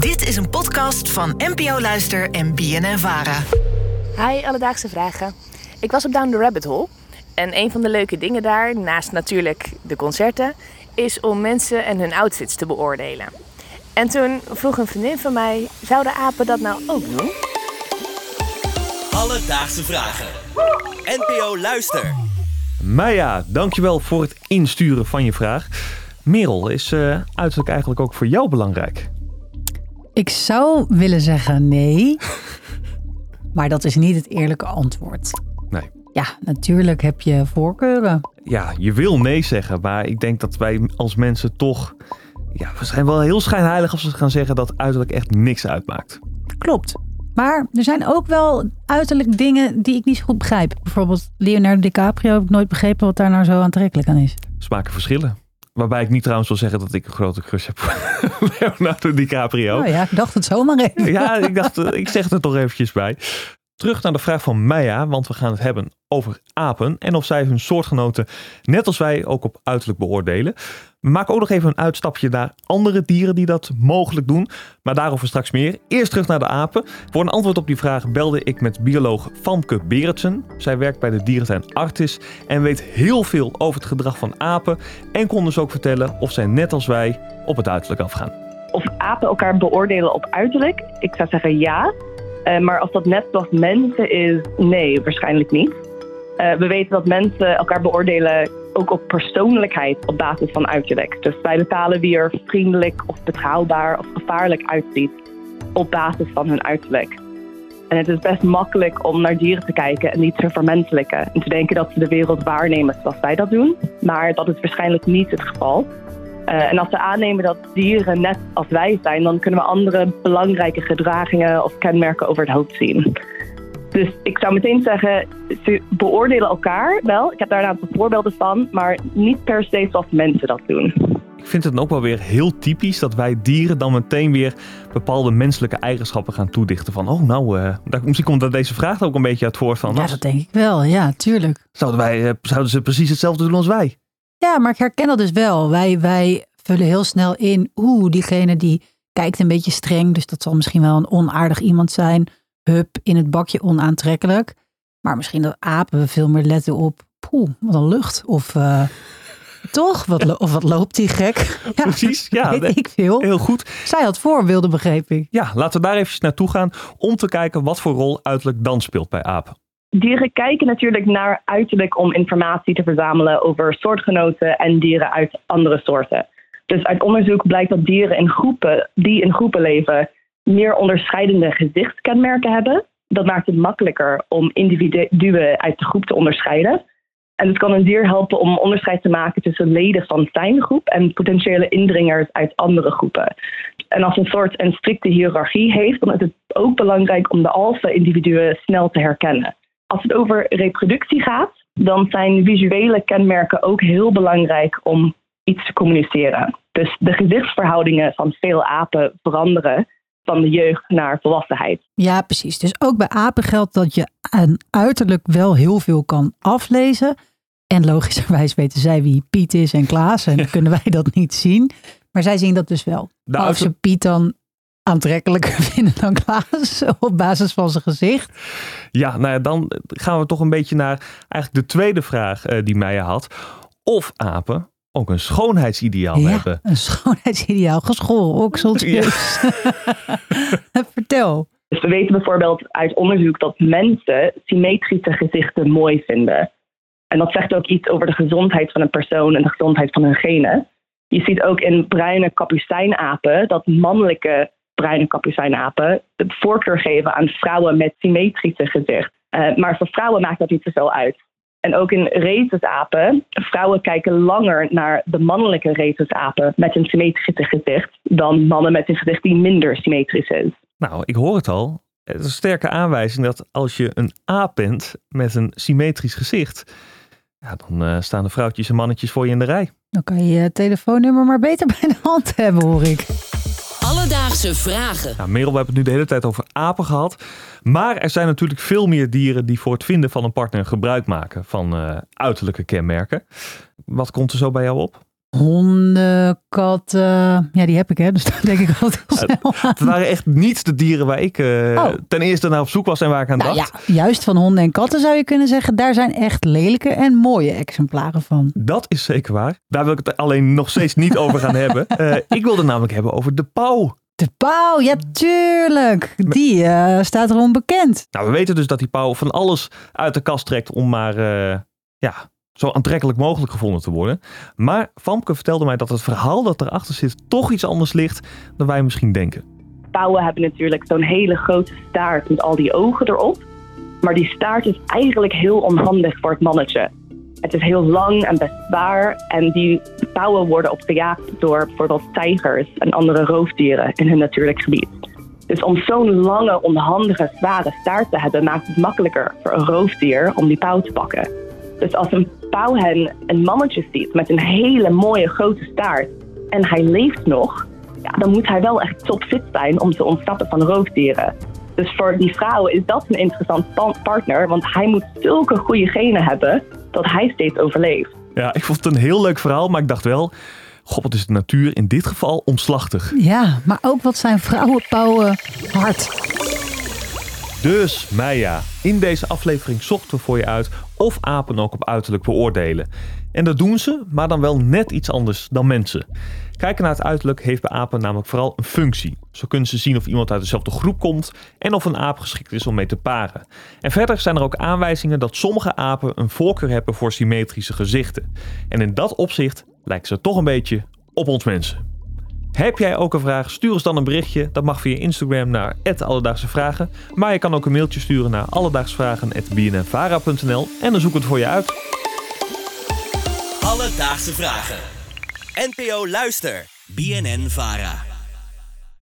Dit is een podcast van NPO Luister en BNN Vara. Hi, alledaagse vragen. Ik was op Down the Rabbit Hole. En een van de leuke dingen daar, naast natuurlijk de concerten, is om mensen en hun outfits te beoordelen. En toen vroeg een vriendin van mij: zouden apen dat nou ook doen? Alledaagse vragen. NPO Luister. Maya, dankjewel voor het insturen van je vraag. Merel, is eh, uiterlijk eigenlijk ook voor jou belangrijk? Ik zou willen zeggen nee. maar dat is niet het eerlijke antwoord. Nee. Ja, natuurlijk heb je voorkeuren. Ja, je wil nee zeggen, maar ik denk dat wij als mensen toch... Ja, we zijn wel heel schijnheilig als we gaan zeggen dat uiterlijk echt niks uitmaakt. Klopt. Maar er zijn ook wel uiterlijk dingen die ik niet zo goed begrijp. Bijvoorbeeld Leonardo DiCaprio heb ik nooit begrepen wat daar nou zo aantrekkelijk aan is. Smaken verschillen. Waarbij ik niet trouwens wil zeggen dat ik een grote crush heb voor Leonardo DiCaprio. Oh ja, ik dacht het zomaar even. Ja, ik dacht, ik zeg het er toch eventjes bij. Terug naar de vraag van Maya, want we gaan het hebben over apen en of zij hun soortgenoten, net als wij, ook op uiterlijk beoordelen. Maken ook nog even een uitstapje naar andere dieren die dat mogelijk doen, maar daarover straks meer. Eerst terug naar de apen. Voor een antwoord op die vraag belde ik met bioloog Famke Beretsen. Zij werkt bij de dierentuin Artis en weet heel veel over het gedrag van apen en kon dus ook vertellen of zij net als wij op het uiterlijk afgaan. Of apen elkaar beoordelen op uiterlijk? Ik zou zeggen ja. Uh, maar als dat net als mensen is, nee, waarschijnlijk niet. Uh, we weten dat mensen elkaar beoordelen ook op persoonlijkheid op basis van uiterlijk. Dus wij bepalen wie er vriendelijk of betrouwbaar of gevaarlijk uitziet op basis van hun uiterlijk. En het is best makkelijk om naar dieren te kijken en die te vermenselijken. En te denken dat ze de wereld waarnemen zoals wij dat doen. Maar dat is waarschijnlijk niet het geval. Uh, en als we aannemen dat dieren net als wij zijn, dan kunnen we andere belangrijke gedragingen of kenmerken over het hoofd zien. Dus ik zou meteen zeggen, ze beoordelen elkaar wel. Ik heb daar een aantal voorbeelden van, maar niet per se zoals mensen dat doen. Ik vind het dan ook wel weer heel typisch dat wij dieren dan meteen weer bepaalde menselijke eigenschappen gaan toedichten. Van, oh nou, uh, daar, misschien komt dat deze vraag ook een beetje uit voort van. Ja, dat denk ik wel. Ja, tuurlijk. Zouden, wij, uh, zouden ze precies hetzelfde doen als wij? Ja, maar ik herken dat dus wel. Wij, wij vullen heel snel in, oeh, diegene die kijkt een beetje streng, dus dat zal misschien wel een onaardig iemand zijn. Hup, in het bakje onaantrekkelijk. Maar misschien dat apen veel meer letten op, poeh, wat een lucht. Of uh, toch, wat, of wat loopt die gek? Ja, Precies, ja. Weet ik veel. Heel goed. Zij had voorbeelden, begreep ik. Ja, laten we daar even naartoe gaan om te kijken wat voor rol uiterlijk dan speelt bij apen. Dieren kijken natuurlijk naar uiterlijk om informatie te verzamelen over soortgenoten en dieren uit andere soorten. Dus uit onderzoek blijkt dat dieren in groepen, die in groepen leven, meer onderscheidende gezichtskenmerken hebben. Dat maakt het makkelijker om individuen uit de groep te onderscheiden. En het kan een dier helpen om onderscheid te maken tussen leden van zijn groep en potentiële indringers uit andere groepen. En als een soort een strikte hiërarchie heeft, dan is het ook belangrijk om de alfa-individuen snel te herkennen. Als het over reproductie gaat, dan zijn visuele kenmerken ook heel belangrijk om iets te communiceren. Dus de gezichtsverhoudingen van veel apen veranderen van de jeugd naar volwassenheid. Ja, precies. Dus ook bij apen geldt dat je aan uiterlijk wel heel veel kan aflezen. En logischerwijs weten zij wie Piet is en Klaas. En kunnen wij dat niet zien. Maar zij zien dat dus wel. Nou, Als ze Piet dan aantrekkelijker vinden dan Klaas op basis van zijn gezicht. Ja, nou ja, dan gaan we toch een beetje naar eigenlijk de tweede vraag uh, die Meijer had. Of apen ook een schoonheidsideaal ja, hebben. Een schoonheidsideaal, geschoren okseltjes. Ja. Vertel. Dus we weten bijvoorbeeld uit onderzoek dat mensen symmetrische gezichten mooi vinden. En dat zegt ook iets over de gezondheid van een persoon en de gezondheid van hun genen. Je ziet ook in bruine kapucijnapen dat mannelijke bruine kapucijnapen het voorkeur geven aan vrouwen met symmetrische gezicht. Uh, maar voor vrouwen maakt dat niet zoveel uit. En ook in rhesusapen, vrouwen kijken langer naar de mannelijke rhesusapen met een symmetrische gezicht dan mannen met een gezicht die minder symmetrisch is. Nou, ik hoor het al. Het is een sterke aanwijzing dat als je een aap bent met een symmetrisch gezicht, ja, dan uh, staan de vrouwtjes en mannetjes voor je in de rij. Dan kan je je telefoonnummer maar beter bij de hand hebben, hoor ik. Alledaagse vragen. Nou, Merel, we hebben het nu de hele tijd over apen gehad. Maar er zijn natuurlijk veel meer dieren die voor het vinden van een partner gebruik maken van uh, uiterlijke kenmerken. Wat komt er zo bij jou op? Honden, katten. Ja, die heb ik hè, dus daar denk ik altijd heel snel aan. Het waren echt niet de dieren waar ik eh, Oh. ten eerste naar op zoek was en waar ik aan Nou ja, dacht. juist van honden en katten zou je kunnen zeggen. Daar zijn echt lelijke en mooie exemplaren van. Dat is zeker waar. Daar wil ik het alleen nog steeds niet over gaan hebben. Eh, ik wilde namelijk hebben over de pauw. De pauw, ja tuurlijk. Die eh, staat erom bekend. Nou, we weten dus dat die pauw van alles uit de kast trekt om maar ja, zo aantrekkelijk mogelijk gevonden te worden. Maar Famke vertelde mij dat het verhaal dat erachter zit toch iets anders ligt dan wij misschien denken. Pauwen hebben natuurlijk zo'n hele grote staart met al die ogen erop. Maar die staart is eigenlijk heel onhandig voor het mannetje. Het is heel lang en best zwaar. En die pauwen worden op gejaagd door bijvoorbeeld tijgers en andere roofdieren in hun natuurlijk gebied. Dus om zo'n lange, onhandige, zware staart te hebben, maakt het makkelijker voor een roofdier om die pauw te pakken. Dus als een pauwhen een mannetje ziet met een hele mooie grote staart en hij leeft nog, ja, dan moet hij wel echt topfit zijn om te ontsnappen van roofdieren. Dus voor die vrouwen is dat een interessant pa- partner, want hij moet zulke goede genen hebben dat hij steeds overleeft. Ja, ik vond het een heel leuk verhaal, maar ik dacht wel... God, wat is de natuur in dit geval omslachtig. Ja, maar ook wat zijn vrouwenpauwen hard. Dus, Maya, in deze aflevering zochten we voor je uit of apen ook op uiterlijk beoordelen. En dat doen ze, maar dan wel net iets anders dan mensen. Kijken naar het uiterlijk heeft bij apen namelijk vooral een functie. Zo kunnen ze zien of iemand uit dezelfde groep komt en of een aap geschikt is om mee te paren. En verder zijn er ook aanwijzingen dat sommige apen een voorkeur hebben voor symmetrische gezichten. En in dat opzicht lijken ze toch een beetje op ons mensen. Heb jij ook een vraag? Stuur ons dan een berichtje. Dat mag via Instagram naar Alledaagse Vragen. Maar je kan ook een mailtje sturen naar alledaagsvragen.bnnvara.nl en dan zoek het voor je uit. Alledaagse vragen. NPO Luister. BNN Vara.